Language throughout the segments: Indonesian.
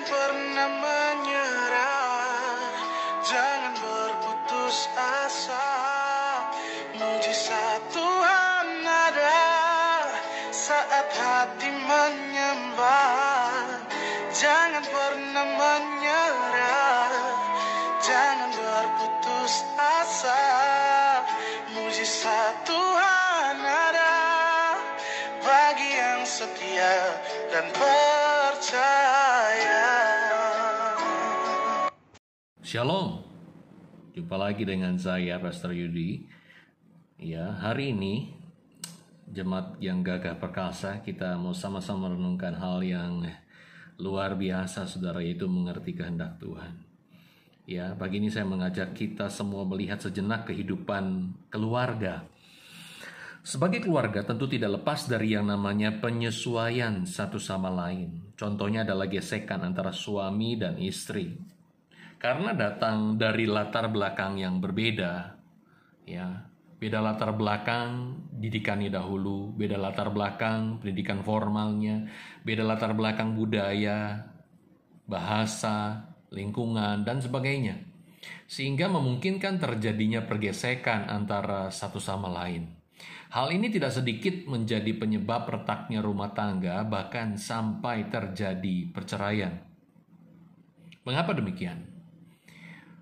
Jangan pernah menyerah, jangan berputus asa. Mujizat Tuhan ada saat hati menyembah. Jangan pernah menyerah, jangan berputus asa. Mujizat Tuhan ada bagi yang setia dan percaya. Shalom. Jumpa lagi dengan saya Pastor Yudi. Ya, hari ini jemaat yang gagah perkasa kita mau sama-sama merenungkan hal yang luar biasa Saudara yaitu mengerti kehendak Tuhan. Ya, pagi ini saya mengajak kita semua melihat sejenak kehidupan keluarga. Sebagai keluarga tentu tidak lepas dari yang namanya penyesuaian satu sama lain. Contohnya adalah gesekan antara suami dan istri karena datang dari latar belakang yang berbeda ya beda latar belakang didikannya dahulu beda latar belakang pendidikan formalnya beda latar belakang budaya bahasa lingkungan dan sebagainya sehingga memungkinkan terjadinya pergesekan antara satu sama lain Hal ini tidak sedikit menjadi penyebab retaknya rumah tangga, bahkan sampai terjadi perceraian. Mengapa demikian?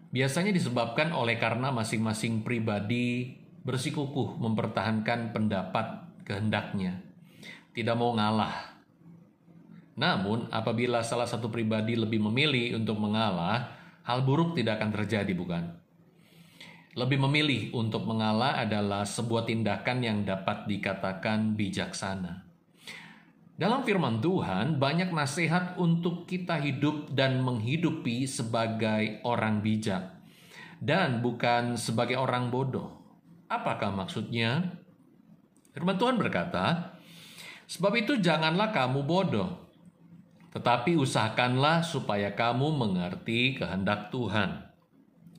Biasanya disebabkan oleh karena masing-masing pribadi bersikukuh mempertahankan pendapat kehendaknya, tidak mau ngalah. Namun, apabila salah satu pribadi lebih memilih untuk mengalah, hal buruk tidak akan terjadi, bukan? Lebih memilih untuk mengalah adalah sebuah tindakan yang dapat dikatakan bijaksana. Dalam firman Tuhan, banyak nasihat untuk kita hidup dan menghidupi sebagai orang bijak, dan bukan sebagai orang bodoh. Apakah maksudnya? Firman Tuhan berkata, "Sebab itu, janganlah kamu bodoh, tetapi usahakanlah supaya kamu mengerti kehendak Tuhan."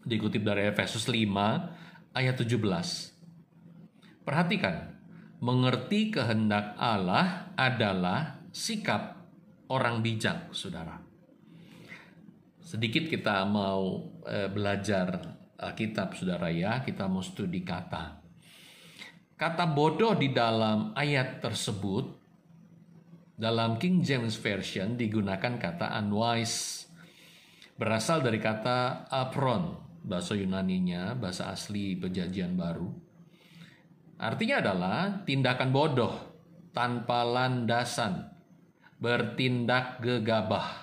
Dikutip dari Efesus 5 ayat 17. Perhatikan, mengerti kehendak Allah adalah sikap orang bijak, saudara. Sedikit kita mau eh, belajar kitab, saudara ya. Kita mau studi kata. Kata bodoh di dalam ayat tersebut dalam King James Version digunakan kata unwise. Berasal dari kata apron, bahasa Yunaninya, bahasa asli perjanjian baru Artinya adalah tindakan bodoh tanpa landasan, bertindak gegabah.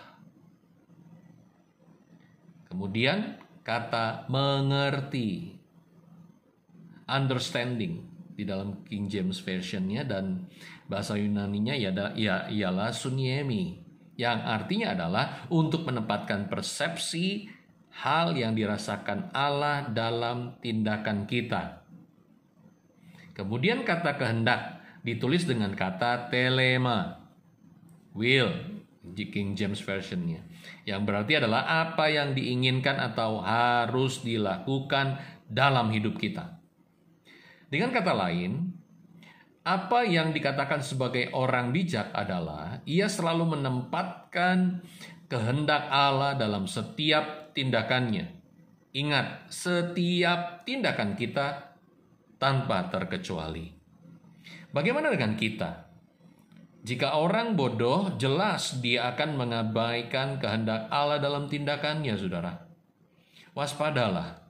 Kemudian kata mengerti, understanding di dalam King James Versionnya dan bahasa Yunaninya ya, ya ialah suniemi yang artinya adalah untuk menempatkan persepsi hal yang dirasakan Allah dalam tindakan kita Kemudian kata kehendak ditulis dengan kata telema. Will, King James Versionnya. Yang berarti adalah apa yang diinginkan atau harus dilakukan dalam hidup kita. Dengan kata lain, apa yang dikatakan sebagai orang bijak adalah ia selalu menempatkan kehendak Allah dalam setiap tindakannya. Ingat, setiap tindakan kita tanpa terkecuali. Bagaimana dengan kita? Jika orang bodoh, jelas dia akan mengabaikan kehendak Allah dalam tindakannya, saudara. Waspadalah,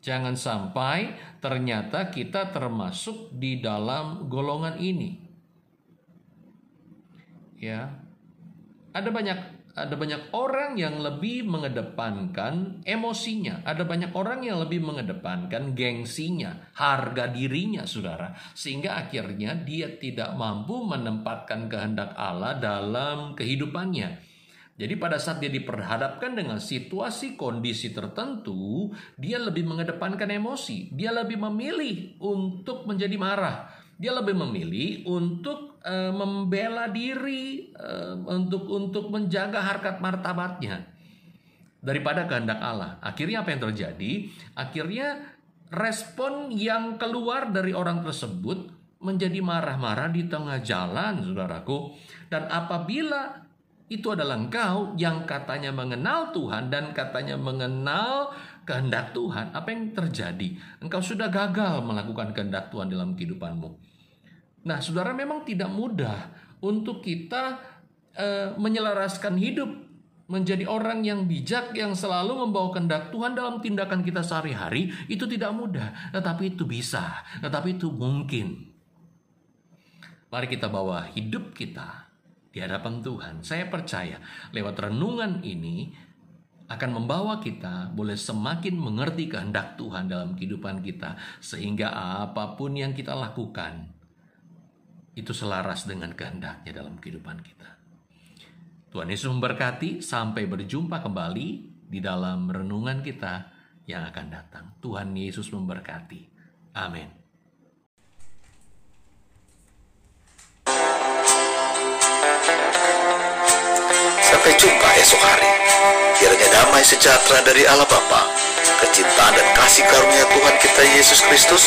jangan sampai ternyata kita termasuk di dalam golongan ini. Ya, ada banyak ada banyak orang yang lebih mengedepankan emosinya. Ada banyak orang yang lebih mengedepankan gengsinya, harga dirinya, saudara. Sehingga akhirnya dia tidak mampu menempatkan kehendak Allah dalam kehidupannya. Jadi pada saat dia diperhadapkan dengan situasi kondisi tertentu, dia lebih mengedepankan emosi. Dia lebih memilih untuk menjadi marah. Dia lebih memilih untuk uh, membela diri uh, untuk untuk menjaga harkat martabatnya daripada kehendak Allah. Akhirnya apa yang terjadi? Akhirnya respon yang keluar dari orang tersebut menjadi marah-marah di tengah jalan, saudaraku. Dan apabila itu adalah engkau yang katanya mengenal Tuhan dan katanya mengenal kehendak Tuhan. Apa yang terjadi? Engkau sudah gagal melakukan kehendak Tuhan dalam kehidupanmu. Nah, saudara memang tidak mudah untuk kita uh, menyelaraskan hidup menjadi orang yang bijak yang selalu membawa kehendak Tuhan dalam tindakan kita sehari-hari itu tidak mudah, tetapi itu bisa, tetapi itu mungkin. Mari kita bawa hidup kita di hadapan Tuhan. Saya percaya lewat renungan ini akan membawa kita boleh semakin mengerti kehendak Tuhan dalam kehidupan kita sehingga apa pun yang kita lakukan itu selaras dengan kehendaknya dalam kehidupan kita. Tuhan Yesus memberkati sampai berjumpa kembali di dalam renungan kita yang akan datang. Tuhan Yesus memberkati. Amin. Sampai jumpa esok hari. Kiranya damai sejahtera dari Allah Bapa, kecintaan dan kasih karunia Tuhan kita Yesus Kristus,